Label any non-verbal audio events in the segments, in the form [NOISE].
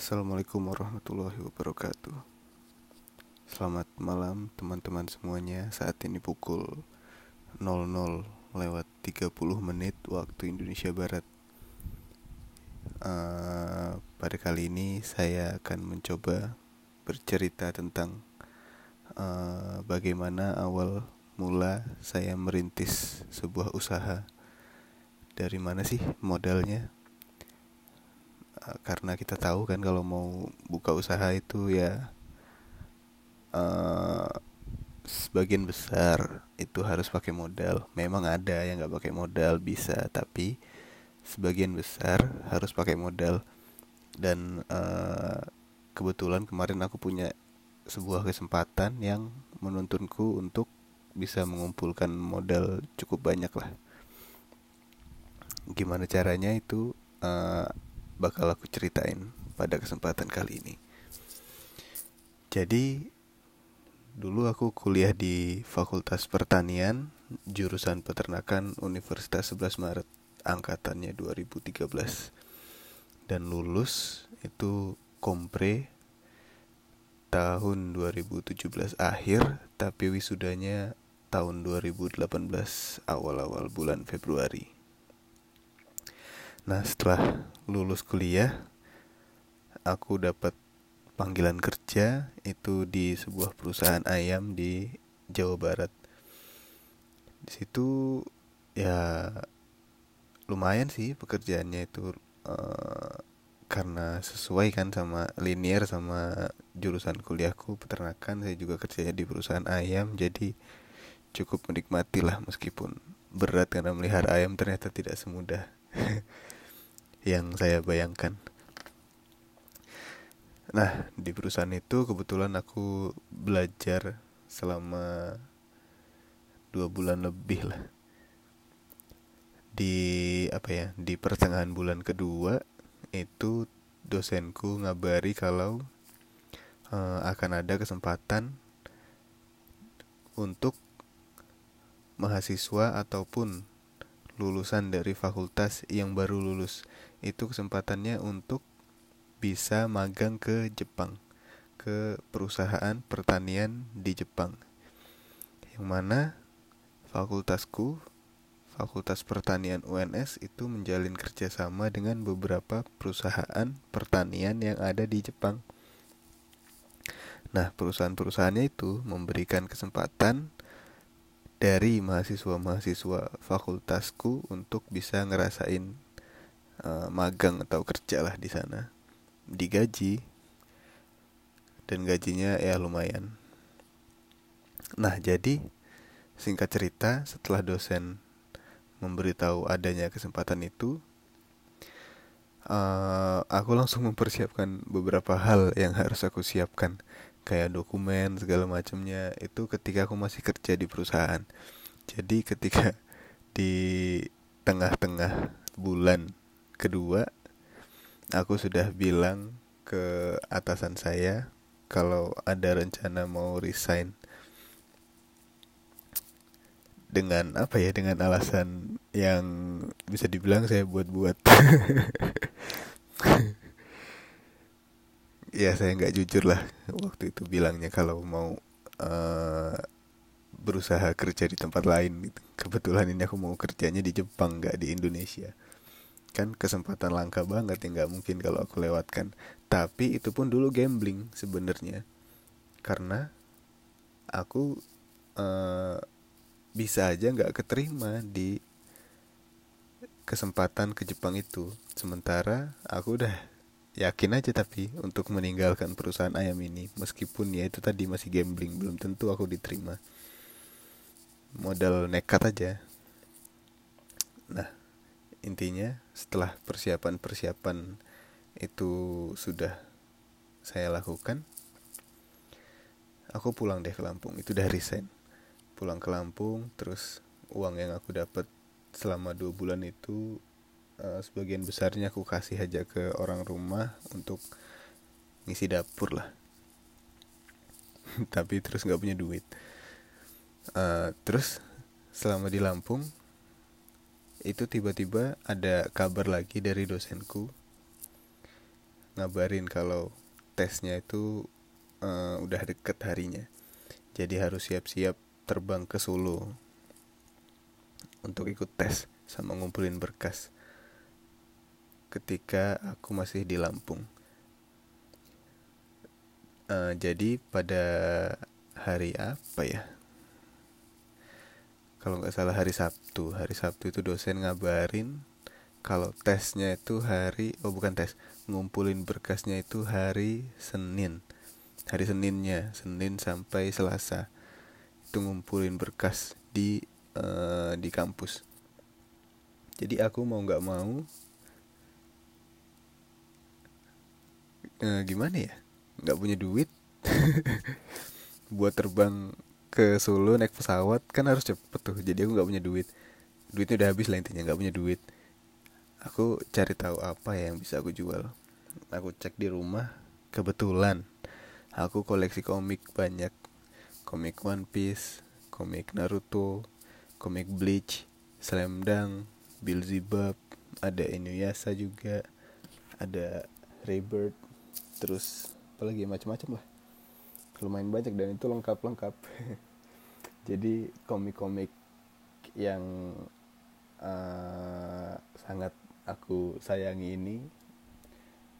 Assalamualaikum warahmatullahi wabarakatuh. Selamat malam teman-teman semuanya. Saat ini pukul 00 lewat 30 menit waktu Indonesia Barat. Uh, Pada kali ini saya akan mencoba bercerita tentang uh, Bagaimana awal mula saya merintis sebuah usaha. Dari mana sih modalnya karena kita tahu kan kalau mau buka usaha itu ya uh, sebagian besar itu harus pakai modal. Memang ada yang nggak pakai modal bisa tapi sebagian besar harus pakai modal. Dan uh, kebetulan kemarin aku punya sebuah kesempatan yang menuntunku untuk bisa mengumpulkan modal cukup banyak lah. Gimana caranya itu? Uh, bakal aku ceritain pada kesempatan kali ini. Jadi dulu aku kuliah di Fakultas Pertanian jurusan Peternakan Universitas 11 Maret angkatannya 2013 dan lulus itu kompre tahun 2017 akhir tapi wisudanya tahun 2018 awal-awal bulan Februari. Nah setelah lulus kuliah Aku dapat panggilan kerja Itu di sebuah perusahaan ayam di Jawa Barat. Di situ ya lumayan sih pekerjaannya itu uh, karena sesuai kan sama linear sama jurusan kuliahku peternakan. Saya juga kerjanya di perusahaan ayam jadi cukup menikmati lah meskipun berat karena melihara ayam ternyata tidak semudah [LAUGHS] yang saya bayangkan. Nah, di perusahaan itu kebetulan aku belajar selama dua bulan lebih lah. Di apa ya? Di pertengahan bulan kedua itu dosenku ngabari kalau uh, akan ada kesempatan untuk mahasiswa ataupun lulusan dari fakultas yang baru lulus itu kesempatannya untuk bisa magang ke Jepang ke perusahaan pertanian di Jepang yang mana fakultasku Fakultas Pertanian UNS itu menjalin kerjasama dengan beberapa perusahaan pertanian yang ada di Jepang. Nah, perusahaan-perusahaannya itu memberikan kesempatan dari mahasiswa-mahasiswa fakultasku untuk bisa ngerasain uh, magang atau kerja lah di sana. Digaji. Dan gajinya ya lumayan. Nah jadi singkat cerita setelah dosen memberitahu adanya kesempatan itu uh, aku langsung mempersiapkan beberapa hal yang harus aku siapkan. Kayak dokumen segala macamnya. Itu ketika aku masih kerja di perusahaan. Jadi ketika di tengah-tengah bulan kedua aku sudah bilang ke atasan saya kalau ada rencana mau resign. Dengan apa ya? Dengan alasan yang bisa dibilang saya buat-buat. [LAUGHS] Ya saya nggak jujur lah waktu itu bilangnya kalau mau uh, berusaha kerja di tempat lain gitu. kebetulan ini aku mau kerjanya di Jepang nggak di Indonesia kan kesempatan langka banget yang nggak mungkin kalau aku lewatkan. Tapi itu pun dulu gambling sebenarnya. Karena aku uh, bisa aja nggak keterima di kesempatan ke Jepang itu. Sementara aku udah yakin aja tapi untuk meninggalkan perusahaan ayam ini meskipun ya itu tadi masih gambling belum tentu aku diterima. Modal nekat aja. Nah intinya setelah persiapan-persiapan itu sudah saya lakukan aku pulang deh ke Lampung. Itu dari resign. Pulang ke Lampung terus uang yang aku dapat selama dua bulan itu uh, sebagian besarnya aku kasih aja ke orang rumah untuk ngisi dapur lah. [LAUGHS] Tapi terus nggak punya duit. Uh, terus selama di Lampung itu tiba-tiba ada kabar lagi dari dosenku ngabarin kalau tesnya itu uh, udah deket harinya. Jadi harus siap-siap terbang ke Solo untuk ikut tes sama ngumpulin berkas ketika aku masih di Lampung. Uh, jadi pada hari apa ya kalau nggak salah hari Sabtu. Hari Sabtu itu dosen ngabarin kalau tesnya itu hari oh bukan tes ngumpulin berkasnya itu hari Senin. Hari Seninnya Senin sampai Selasa. Itu ngumpulin berkas di uh, di kampus. Jadi aku mau nggak mau uh, gimana ya? Nggak punya duit [LAUGHS] buat terbang ke Solo naik pesawat kan harus cepet tuh. Jadi aku nggak punya duit. Duitnya udah habis lah intinya nggak punya duit. Aku cari tahu apa ya yang bisa aku jual. Aku cek di rumah kebetulan aku koleksi komik banyak. Komik One Piece komik Naruto komik Bleach Slam Dunk Beelzebub ada Inuyasha juga ada Rebirth terus apalagi macam-macam lah lumayan banyak dan itu lengkap-lengkap. [LAUGHS] Jadi komik-komik yang uh, sangat aku sayangi ini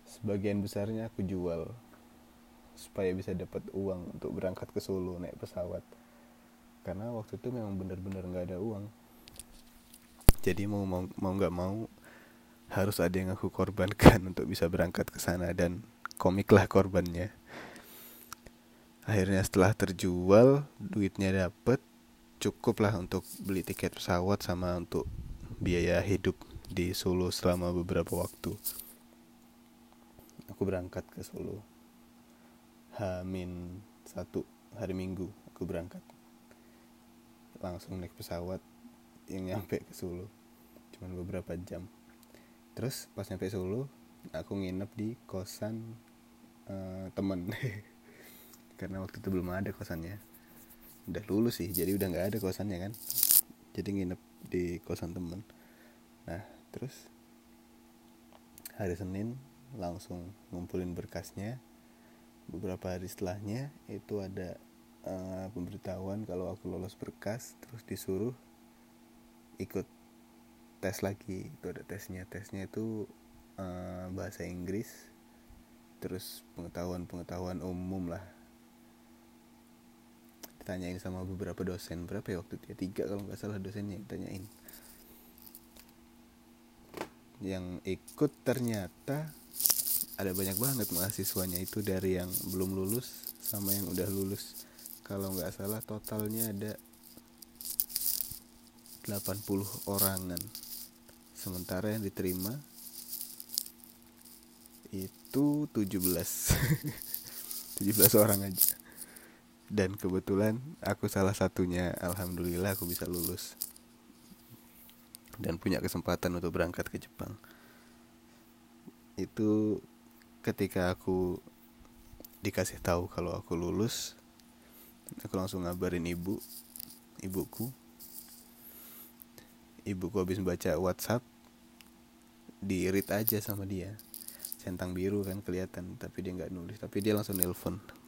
sebagian besarnya aku jual supaya bisa dapat uang untuk berangkat ke Solo naik pesawat. Karena waktu itu memang benar-benar nggak ada uang. Jadi mau mau mau nggak mau harus ada yang aku korbankan [LAUGHS] untuk bisa berangkat ke sana dan komiklah korbannya akhirnya setelah terjual duitnya dapet cukup lah untuk beli tiket pesawat sama untuk biaya hidup di Solo selama beberapa waktu. Aku berangkat ke Solo. Hamin satu hari Minggu aku berangkat. Langsung naik pesawat yang nyampe ke Solo. Cuman beberapa jam. Terus pas nyampe Solo aku nginep di kosan uh, temen [LAUGHS] karena waktu itu belum ada kosannya. Udah lulus sih jadi udah nggak ada kosannya kan. Jadi nginep di kosan temen. Nah terus hari Senin langsung ngumpulin berkasnya. Beberapa hari setelahnya itu ada uh, pemberitahuan kalau aku lolos berkas terus disuruh ikut tes lagi. Itu ada tesnya. Tesnya itu uh, bahasa Inggris terus pengetahuan pengetahuan umum lah ditanyain sama beberapa dosen. Berapa ya waktu itu ya? Tiga kalau nggak salah dosennya yang tanyain yang ikut ternyata ada banyak banget mahasiswanya itu dari yang belum lulus sama yang udah lulus. Kalau nggak salah totalnya ada 80 orangan. Sementara yang diterima itu 17 17 [LAUGHS] orang aja dan kebetulan aku salah satunya alhamdulillah aku bisa lulus. Dan punya kesempatan untuk berangkat ke Jepang. Itu ketika aku dikasih tahu kalau aku lulus aku langsung ngabarin ibu ibuku. Ibuku habis baca WhatsApp diirit aja sama dia. Centang biru kan kelihatan tapi dia nggak nulis. Tapi dia langsung nelpon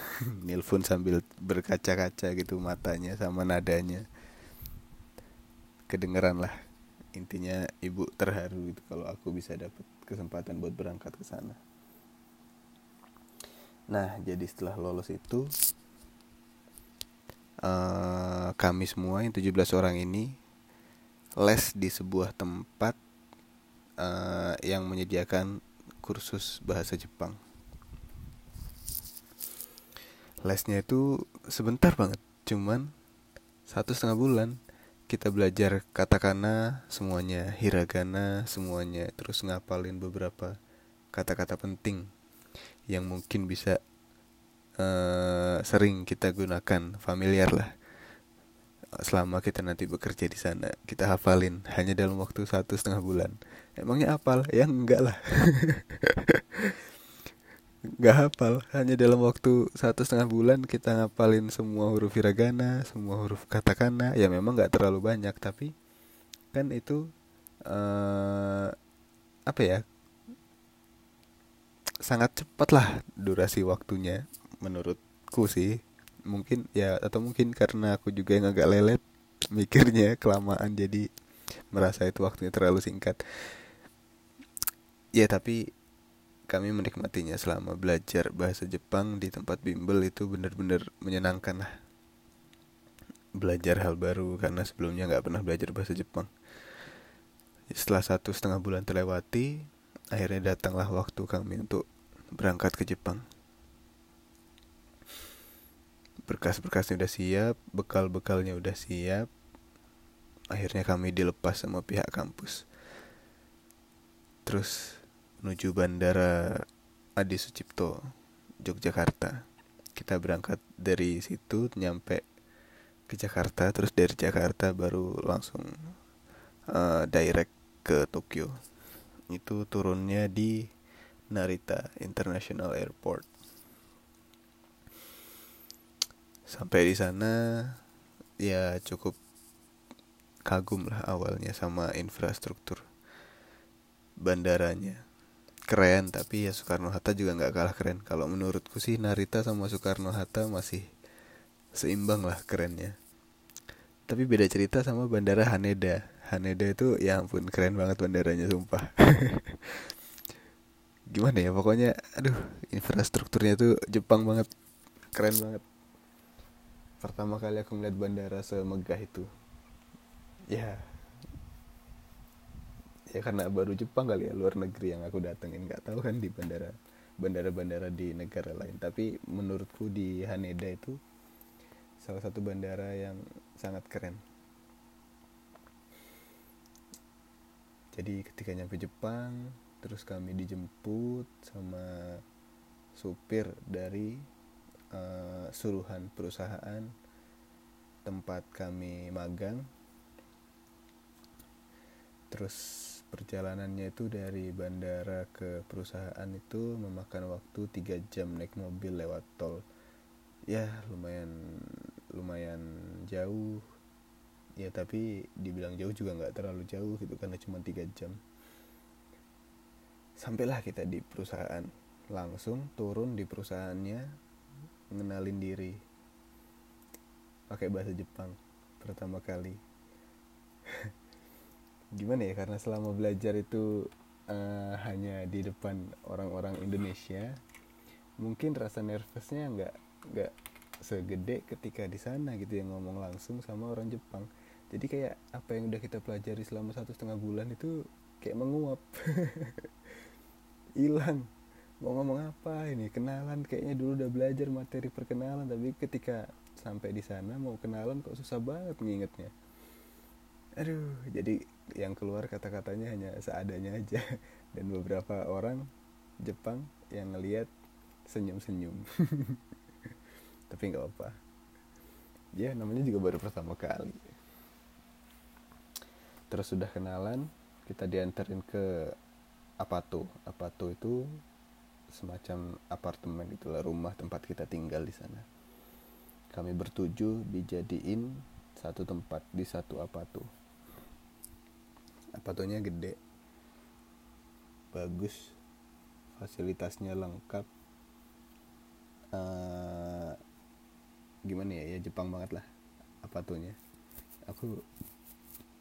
[LAUGHS] Nilfun sambil berkaca-kaca gitu matanya sama nadanya. Kedengeran lah. Intinya ibu terharu gitu kalau aku bisa dapat kesempatan buat berangkat ke sana. Nah jadi setelah lolos itu uh, kami semua yang 17 orang ini les di sebuah tempat uh, yang menyediakan kursus bahasa Jepang lesnya itu sebentar banget cuman satu setengah bulan. Kita belajar katakana semuanya hiragana semuanya terus ngapalin beberapa kata-kata penting yang mungkin bisa uh, sering kita gunakan familiar lah. Selama kita nanti bekerja di sana kita hafalin hanya dalam waktu satu setengah bulan. Emangnya apal? Ya enggak lah [LAUGHS] nggak hafal. Hanya dalam waktu satu setengah bulan kita ngapalin semua huruf hiragana semua huruf katakana. Ya memang nggak terlalu banyak tapi kan itu uh, apa ya sangat cepat lah durasi waktunya menurutku sih. Mungkin ya atau mungkin karena aku juga yang agak lelet mikirnya kelamaan jadi merasa itu waktunya terlalu singkat. Ya tapi kami menikmatinya selama belajar bahasa Jepang di tempat bimbel itu benar-benar menyenangkan lah. Belajar hal baru karena sebelumnya nggak pernah belajar bahasa Jepang. Setelah satu setengah bulan terlewati akhirnya datanglah waktu kami untuk berangkat ke Jepang. Berkas-berkasnya udah siap bekal-bekalnya udah siap. Akhirnya kami dilepas sama pihak kampus. Terus menuju bandara Adi Sucipto Yogyakarta. Kita berangkat dari situ nyampe ke Jakarta terus dari Jakarta baru langsung uh, direct ke Tokyo. Itu turunnya di Narita International Airport. Sampai di sana ya cukup kagum lah awalnya sama infrastruktur bandaranya keren tapi ya Soekarno Hatta juga nggak kalah keren. Kalau menurutku sih Narita sama Soekarno Hatta masih seimbang lah kerennya. Tapi beda cerita sama bandara Haneda. Haneda itu ya ampun keren banget bandaranya sumpah. [LAUGHS] Gimana ya pokoknya aduh infrastrukturnya tuh Jepang banget. Keren banget. Pertama kali aku ngeliat bandara semegah itu. Ya ya karena baru Jepang kali ya luar negeri yang aku datengin. Nggak tahu kan di bandara bandara-bandara di negara lain. Tapi menurutku di Haneda itu salah satu bandara yang sangat keren. Jadi ketika nyampe Jepang terus kami dijemput sama supir dari uh, suruhan perusahaan tempat kami magang. Terus perjalanannya itu dari bandara ke perusahaan itu memakan waktu 3 jam naik mobil lewat tol. Ya lumayan lumayan jauh. Ya tapi dibilang jauh juga nggak terlalu jauh gitu karena cuma 3 jam. Sampailah kita di perusahaan. Langsung turun di perusahaannya ngenalin diri. Pakai bahasa Jepang pertama kali gimana ya karena selama belajar itu uh, hanya di depan orang-orang Indonesia mungkin rasa nervousnya nggak nggak segede ketika di sana gitu yang ngomong langsung sama orang Jepang. Jadi kayak apa yang udah kita pelajari selama satu setengah bulan itu kayak menguap. [LAUGHS] Hilang. Mau ngomong apa ini? Kenalan. Kayaknya dulu udah belajar materi perkenalan tapi ketika sampai di sana mau kenalan kok susah banget ngingetnya aduh jadi yang keluar kata-katanya hanya seadanya aja. [LAUGHS] Dan beberapa orang Jepang yang ngelihat senyum-senyum. [LAUGHS] Tapi nggak apa ya namanya juga baru pertama kali. Terus sudah kenalan kita diantarin ke Apato. Apato itu semacam apartemen itulah rumah tempat kita tinggal di sana. Kami bertujuh dijadiin satu tempat di satu Apato sepatunya gede. Bagus. Fasilitasnya lengkap. Uh, gimana ya? Ya Jepang banget lah apa tuhnya aku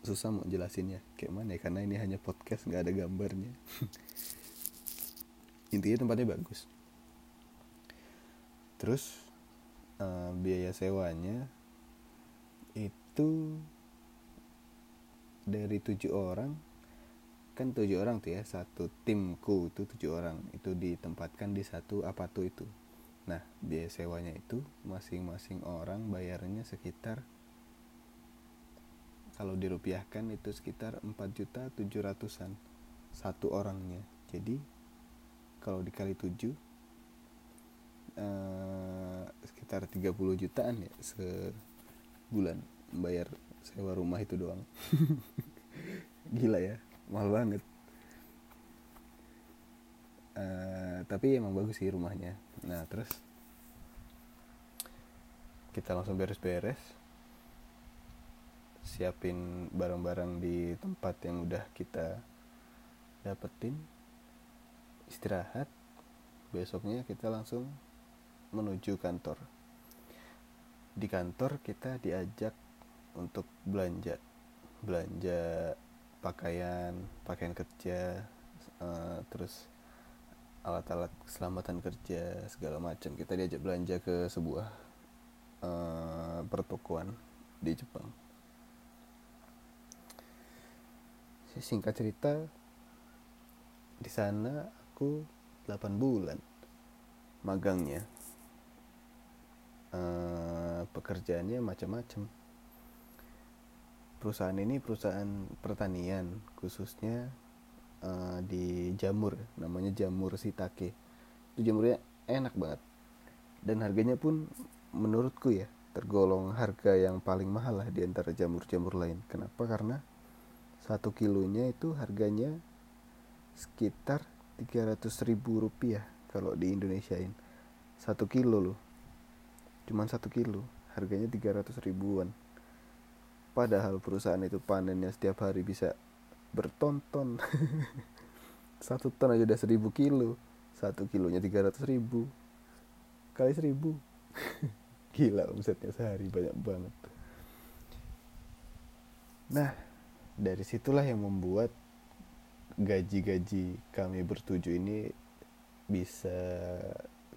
susah mau jelasinnya kayak mana ya karena ini hanya podcast nggak ada gambarnya. [LAUGHS] Intinya tempatnya bagus. Terus uh, biaya sewanya itu dari tujuh orang kan tujuh orang tuh ya satu timku itu tujuh orang itu ditempatkan di satu apa tuh itu. Nah biaya sewanya itu masing-masing orang bayarnya sekitar kalau dirupiahkan itu sekitar 4 juta tujuh ratusan satu orangnya. Jadi kalau dikali tujuh eh, sekitar 30 jutaan ya sebulan bayar sewa rumah itu doang. [LAUGHS] Gila ya mahal banget. Uh, tapi emang bagus sih rumahnya. Nah terus? Kita langsung beres-beres. Siapin barang-barang di tempat yang udah kita dapetin. Istirahat. Besoknya kita langsung menuju kantor. Di kantor kita diajak untuk belanja belanja pakaian pakaian kerja uh, terus alat-alat keselamatan kerja segala macam. Kita diajak belanja ke sebuah uh, pertokoan di Jepang. Singkat cerita di sana aku 8 bulan magangnya. Uh, pekerjaannya macam-macam perusahaan ini perusahaan pertanian khususnya uh, di jamur namanya jamur sitake. Itu jamurnya enak banget. Dan harganya pun menurutku ya tergolong harga yang paling mahal lah di antara jamur-jamur lain. Kenapa? Karena satu kilonya itu harganya sekitar 300 ribu rupiah kalau di Indonesiain satu kilo loh. Cuman satu kilo harganya 300 ribuan padahal perusahaan itu panennya setiap hari bisa bertonton. [LAUGHS] Satu ton aja udah seribu kilo. Satu kilonya tiga ratus ribu. Kali seribu. [LAUGHS] Gila omsetnya sehari banyak banget. Nah dari situlah yang membuat gaji-gaji kami bertujuh ini bisa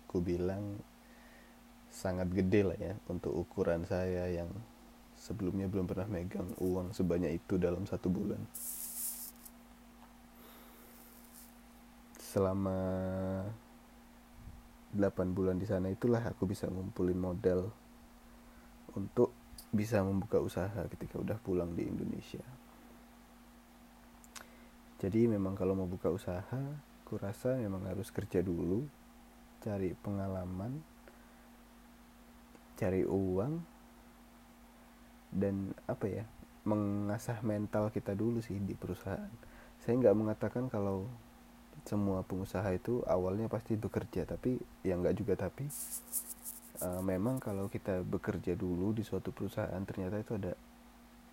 ku bilang sangat gede lah ya untuk ukuran saya yang sebelumnya belum pernah megang uang sebanyak itu dalam satu bulan. Selama 8 bulan di sana itulah aku bisa ngumpulin modal untuk bisa membuka usaha ketika udah pulang di Indonesia. Jadi memang kalau mau buka usaha aku rasa memang harus kerja dulu cari pengalaman cari uang dan apa ya mengasah mental kita dulu sih di perusahaan. Saya nggak mengatakan kalau semua pengusaha itu awalnya pasti bekerja tapi ya nggak juga tapi uh, memang kalau kita bekerja dulu di suatu perusahaan ternyata itu ada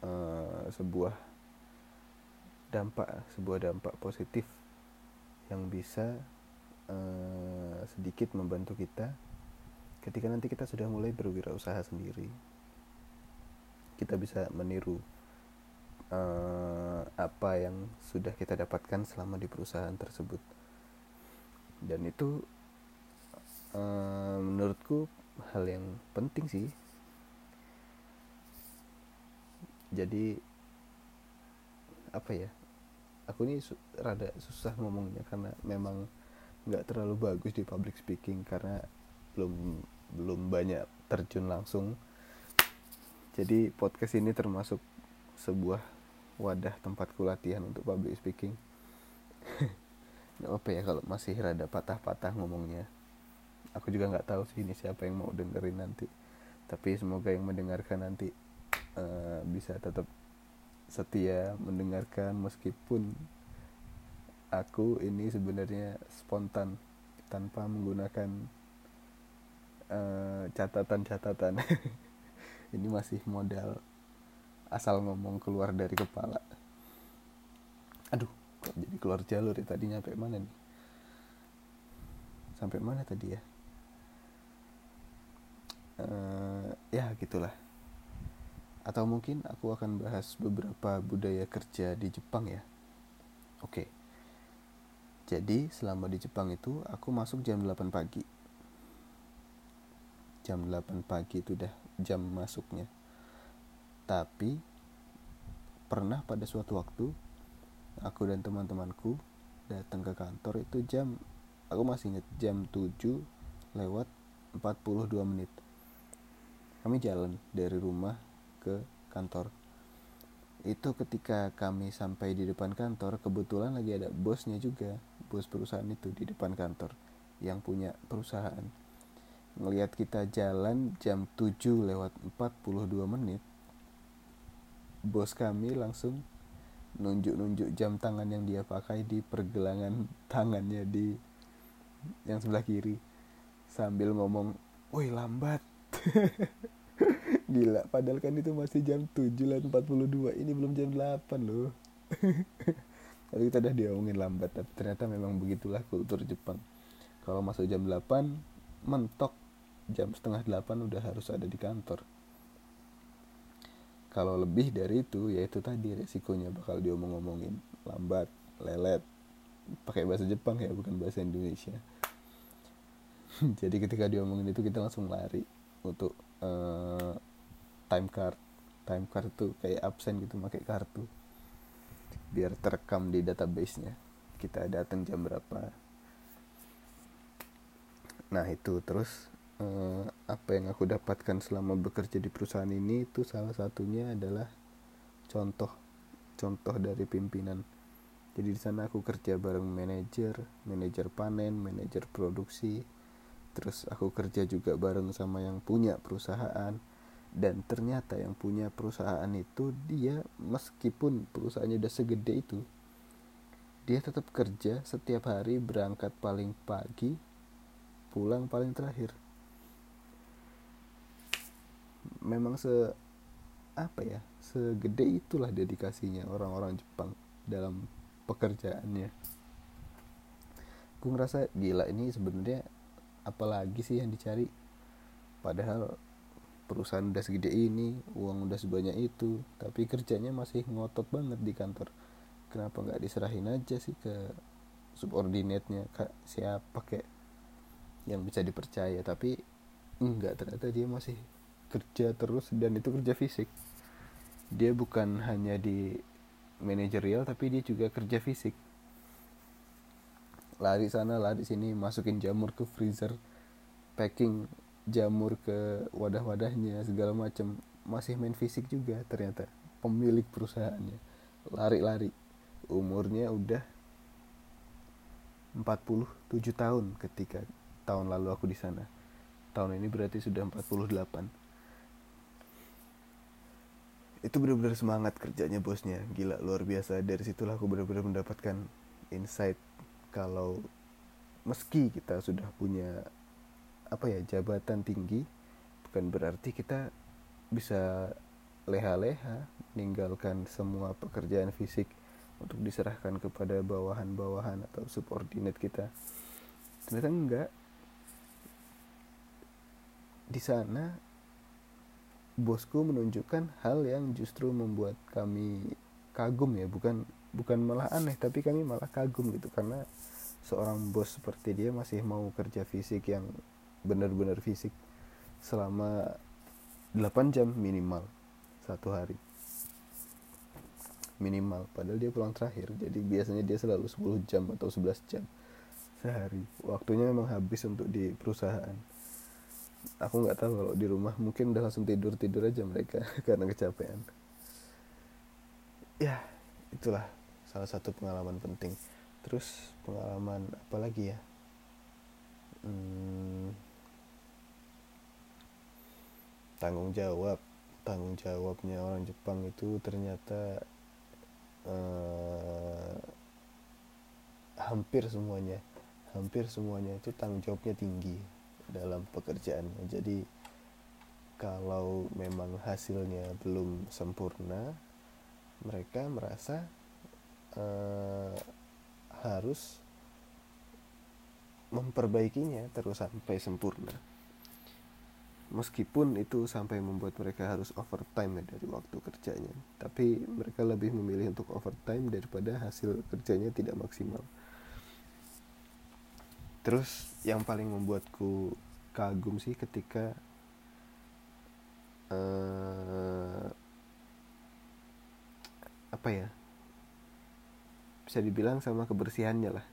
uh, sebuah dampak sebuah dampak positif yang bisa uh, sedikit membantu kita ketika nanti kita sudah mulai berwirausaha sendiri kita bisa meniru uh, apa yang sudah kita dapatkan selama di perusahaan tersebut. Dan itu uh, menurutku hal yang penting sih. Jadi apa ya aku ini su rada susah ngomongnya karena memang nggak terlalu bagus di public speaking karena belum belum banyak terjun langsung jadi podcast ini termasuk sebuah wadah tempatku latihan untuk public speaking. [LAUGHS] Nggak apa ya kalau masih rada patah-patah ngomongnya. Aku juga nggak tahu sih ini siapa yang mau dengerin nanti. Tapi semoga yang mendengarkan nanti uh, bisa tetap setia mendengarkan meskipun aku ini sebenarnya spontan tanpa menggunakan uh, catatan-catatan [LAUGHS] ini masih modal asal ngomong keluar dari kepala. Aduh kok jadi keluar jalur ya? Tadi nyampe mana nih? Sampai mana tadi ya? Uh, ya gitulah. Atau mungkin aku akan bahas beberapa budaya kerja di Jepang ya. Oke. Jadi selama di Jepang itu aku masuk jam 8 pagi. Jam 8 pagi itu udah jam masuknya. Tapi pernah pada suatu waktu aku dan teman-temanku datang ke kantor itu jam aku masih ingat jam 7 lewat 42 menit. Kami jalan dari rumah ke kantor. Itu ketika kami sampai di depan kantor kebetulan lagi ada bosnya juga bos perusahaan itu di depan kantor yang punya perusahaan ngelihat kita jalan jam 7 lewat 42 menit bos kami langsung nunjuk-nunjuk jam tangan yang dia pakai di pergelangan [LAUGHS] tangannya di yang sebelah kiri. Sambil ngomong woi lambat. [LAUGHS] Gila padahal kan itu masih jam 7 lewat 42 ini belum jam 8 loh. [LAUGHS] Tapi kita udah diomongin lambat tapi ternyata memang begitulah kultur Jepang. Kalau masuk jam 8 mentok jam setengah 8 udah harus ada di kantor. Kalau lebih dari itu ya itu tadi resikonya bakal diomong-ngomongin lambat lelet. Pakai bahasa Jepang ya bukan bahasa Indonesia. [LAUGHS] Jadi ketika diomongin itu kita langsung lari untuk uh, time card. Time card itu kayak absen gitu pakai kartu. Biar terekam di database-nya. Kita datang jam berapa. Nah itu terus eh, apa yang aku dapatkan selama bekerja di perusahaan ini itu salah satunya adalah contoh contoh dari pimpinan. Jadi di sana aku kerja bareng manajer manajer panen manajer produksi. Terus aku kerja juga bareng sama yang punya perusahaan. Dan ternyata yang punya perusahaan itu dia meskipun perusahaannya udah segede itu dia tetap kerja setiap hari berangkat paling pagi pulang paling terakhir memang se apa ya segede itulah dedikasinya orang-orang Jepang dalam pekerjaannya. Gue ngerasa gila ini sebenarnya apalagi sih yang dicari? Padahal perusahaan udah segede ini uang udah sebanyak itu tapi kerjanya masih ngotot banget di kantor. Kenapa nggak diserahin aja sih ke subordinate-nya kak siapa kayak yang bisa dipercaya? Tapi enggak ternyata dia masih kerja terus dan itu kerja fisik. Dia bukan hanya di manajerial tapi dia juga kerja fisik. Lari sana lari sini masukin jamur ke freezer packing jamur ke wadah-wadahnya segala macam masih main fisik juga ternyata pemilik perusahaannya. Lari-lari. Umurnya udah 47 tahun ketika tahun lalu aku di sana. Tahun ini berarti sudah 48. Itu benar-benar semangat kerjanya bosnya. Gila luar biasa. Dari situlah aku benar-benar mendapatkan insight kalau meski kita sudah punya apa ya jabatan tinggi bukan berarti kita bisa leha-leha meninggalkan semua pekerjaan fisik untuk diserahkan kepada bawahan-bawahan atau subordinate kita ternyata enggak di sana bosku menunjukkan hal yang justru membuat kami kagum ya bukan bukan malah aneh tapi kami malah kagum gitu karena seorang bos seperti dia masih mau kerja fisik yang benar-benar fisik selama 8 jam minimal satu hari. Minimal padahal dia pulang terakhir jadi biasanya dia selalu 10 jam atau 11 jam sehari. Waktunya memang habis untuk di perusahaan aku nggak tahu kalau di rumah mungkin udah langsung tidur tidur aja mereka [LAUGHS] karena kecapean. Ya itulah salah satu pengalaman penting. Terus pengalaman apa lagi ya? Hmm, tanggung jawab tanggung jawabnya orang Jepang itu ternyata uh, hampir semuanya hampir semuanya itu tanggung jawabnya tinggi dalam pekerjaannya. Jadi kalau memang hasilnya belum sempurna mereka merasa uh, harus memperbaikinya terus sampai sempurna. Meskipun itu sampai membuat mereka harus overtime ya dari waktu kerjanya. Tapi mereka lebih memilih untuk overtime daripada hasil kerjanya tidak maksimal terus yang paling membuatku kagum sih ketika uh, apa ya? Bisa dibilang sama kebersihannya lah.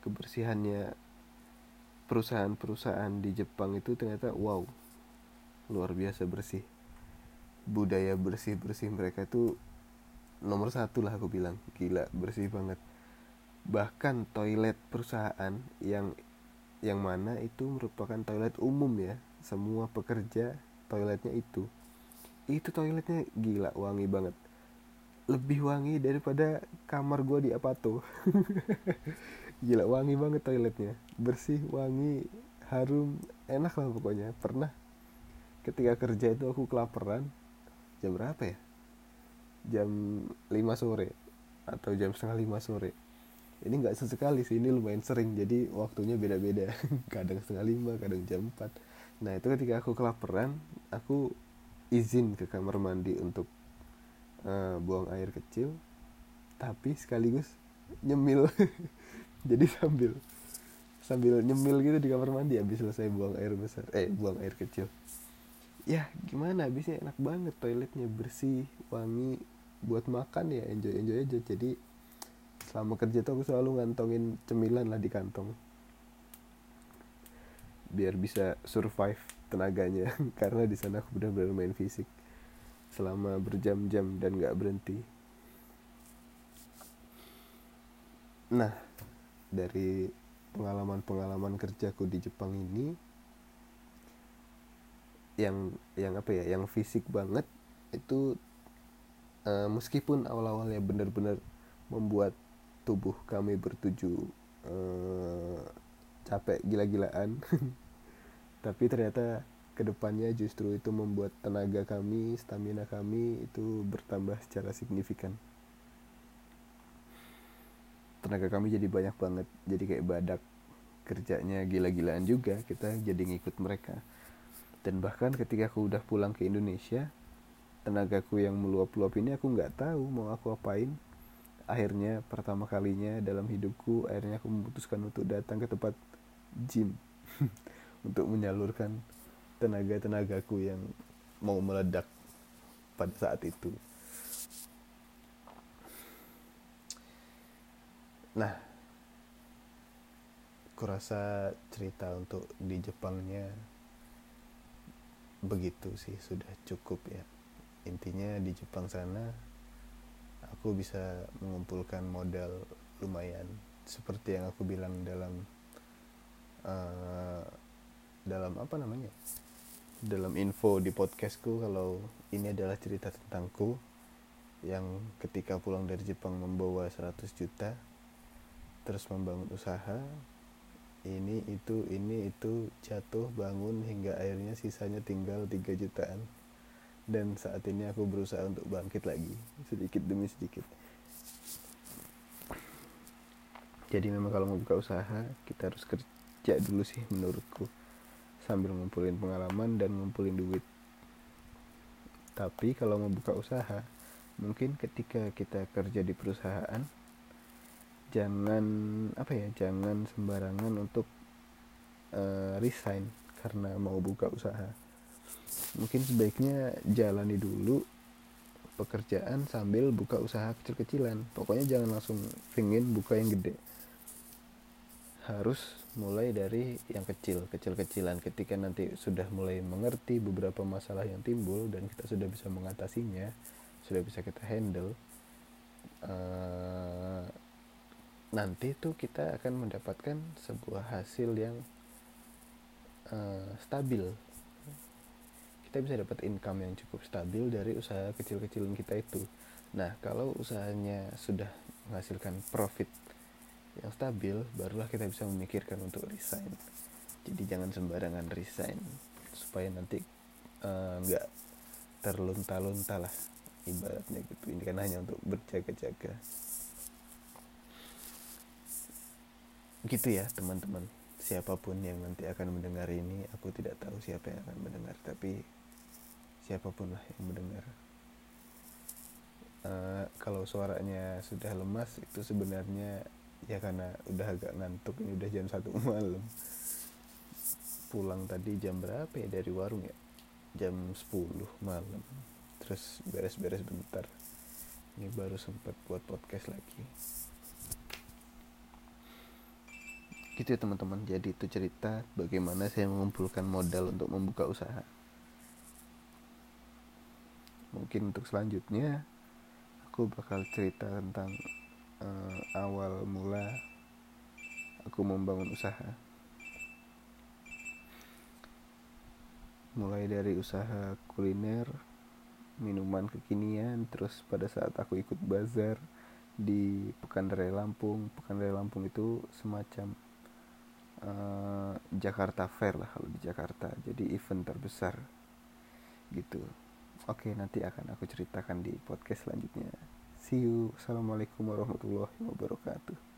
Kebersihannya perusahaan-perusahaan di Jepang itu ternyata wow luar biasa bersih. Budaya bersih bersih mereka itu nomor satu lah aku bilang. Gila bersih banget. Bahkan toilet perusahaan yang yang mana itu merupakan toilet umum ya. Semua pekerja toiletnya itu. Itu toiletnya gila wangi banget. Lebih wangi daripada kamar gue di Apato. [LAUGHS] Gila wangi banget toiletnya. Bersih wangi harum enak lah pokoknya. Pernah ketika kerja itu aku kelaparan jam berapa ya? Jam 5 sore atau jam setengah lima sore ini nggak sesekali sih ini lumayan sering. Jadi waktunya beda-beda. [LAUGHS] Kadang setengah lima kadang jam 4 nah itu ketika aku kelaparan aku izin ke kamar mandi untuk uh, buang air kecil tapi sekaligus nyemil. [LAUGHS] Jadi sambil sambil nyemil gitu di kamar mandi habis selesai buang air besar eh buang air kecil. Ya gimana? Habisnya enak banget toiletnya bersih wangi buat makan ya enjoy enjoy aja. Jadi selama kerja tuh aku selalu ngantongin cemilan lah di kantong. Biar bisa survive tenaganya. [LAUGHS] Karena di sana aku benar-benar main fisik. Selama berjam-jam dan gak berhenti. Nah dari pengalaman-pengalaman kerjaku di Jepang ini yang yang apa ya yang fisik banget itu uh, meskipun awal-awalnya benar-benar membuat tubuh kami bertuju uh, capek gila-gilaan. [LAUGHS] Tapi ternyata ke depannya justru itu membuat tenaga kami stamina kami itu bertambah secara signifikan. Tenaga kami jadi banyak banget jadi kayak badak kerjanya gila-gilaan juga kita jadi ngikut mereka. Dan bahkan ketika aku udah pulang ke Indonesia tenagaku yang meluap-luap ini aku nggak tahu mau aku apain akhirnya pertama kalinya dalam hidupku akhirnya aku memutuskan untuk datang ke tempat gym [LAUGHS] untuk menyalurkan tenaga-tenagaku yang mau meledak pada saat itu. Nah, kurasa cerita untuk di Jepangnya begitu sih sudah cukup ya. Intinya di Jepang sana aku bisa mengumpulkan modal lumayan seperti yang aku bilang dalam uh, dalam apa namanya? Dalam info di podcastku kalau ini adalah cerita tentangku yang ketika pulang dari Jepang membawa 100 juta terus membangun usaha ini itu ini itu jatuh bangun hingga akhirnya sisanya tinggal 3 jutaan dan saat ini aku berusaha untuk bangkit lagi sedikit demi sedikit. Jadi memang kalau mau buka usaha kita harus kerja dulu sih menurutku. Sambil ngumpulin pengalaman dan ngumpulin duit. Tapi kalau mau buka usaha mungkin ketika kita kerja di perusahaan jangan apa ya jangan sembarangan untuk uh, resign karena mau buka usaha mungkin sebaiknya jalani dulu pekerjaan sambil buka usaha kecil-kecilan. Pokoknya jangan langsung pingin buka yang gede. Harus mulai dari yang kecil kecil-kecilan. Ketika nanti sudah mulai mengerti beberapa masalah yang timbul dan kita sudah bisa mengatasinya sudah bisa kita handle uh, nanti tuh kita akan mendapatkan sebuah hasil yang uh, stabil kita bisa dapat income yang cukup stabil dari usaha kecil-kecilan kita itu. Nah, kalau usahanya sudah menghasilkan profit yang stabil, barulah kita bisa memikirkan untuk resign. Jadi jangan sembarangan resign supaya nanti eh, nggak uh, terlunta-lunta lah ibaratnya gitu. Ini kan hanya untuk berjaga-jaga. Gitu ya teman-teman. Siapa pun yang nanti akan mendengar ini, aku tidak tahu siapa yang akan mendengar, tapi siapa pun lah yang mendengar. Uh, kalau suaranya sudah lemas itu sebenarnya ya karena udah agak ngantuk ini udah jam satu [LAUGHS] malam. Pulang tadi jam berapa ya? Dari warung ya? Jam 10 malam. Terus beres-beres bentar. Ini baru sempat buat podcast lagi. Gitu ya teman-teman. Jadi itu cerita bagaimana saya mengumpulkan modal untuk membuka usaha mungkin untuk selanjutnya aku bakal cerita tentang uh, awal mula aku membangun usaha. Mulai dari usaha kuliner minuman kekinian terus pada saat aku ikut bazar di Pekanraya Lampung. Pekanraya Lampung itu semacam uh, Jakarta Fair lah kalau di Jakarta. Jadi event terbesar gitu Oke, nanti akan aku ceritakan di podcast selanjutnya. See you. Assalamualaikum warahmatullahi wabarakatuh.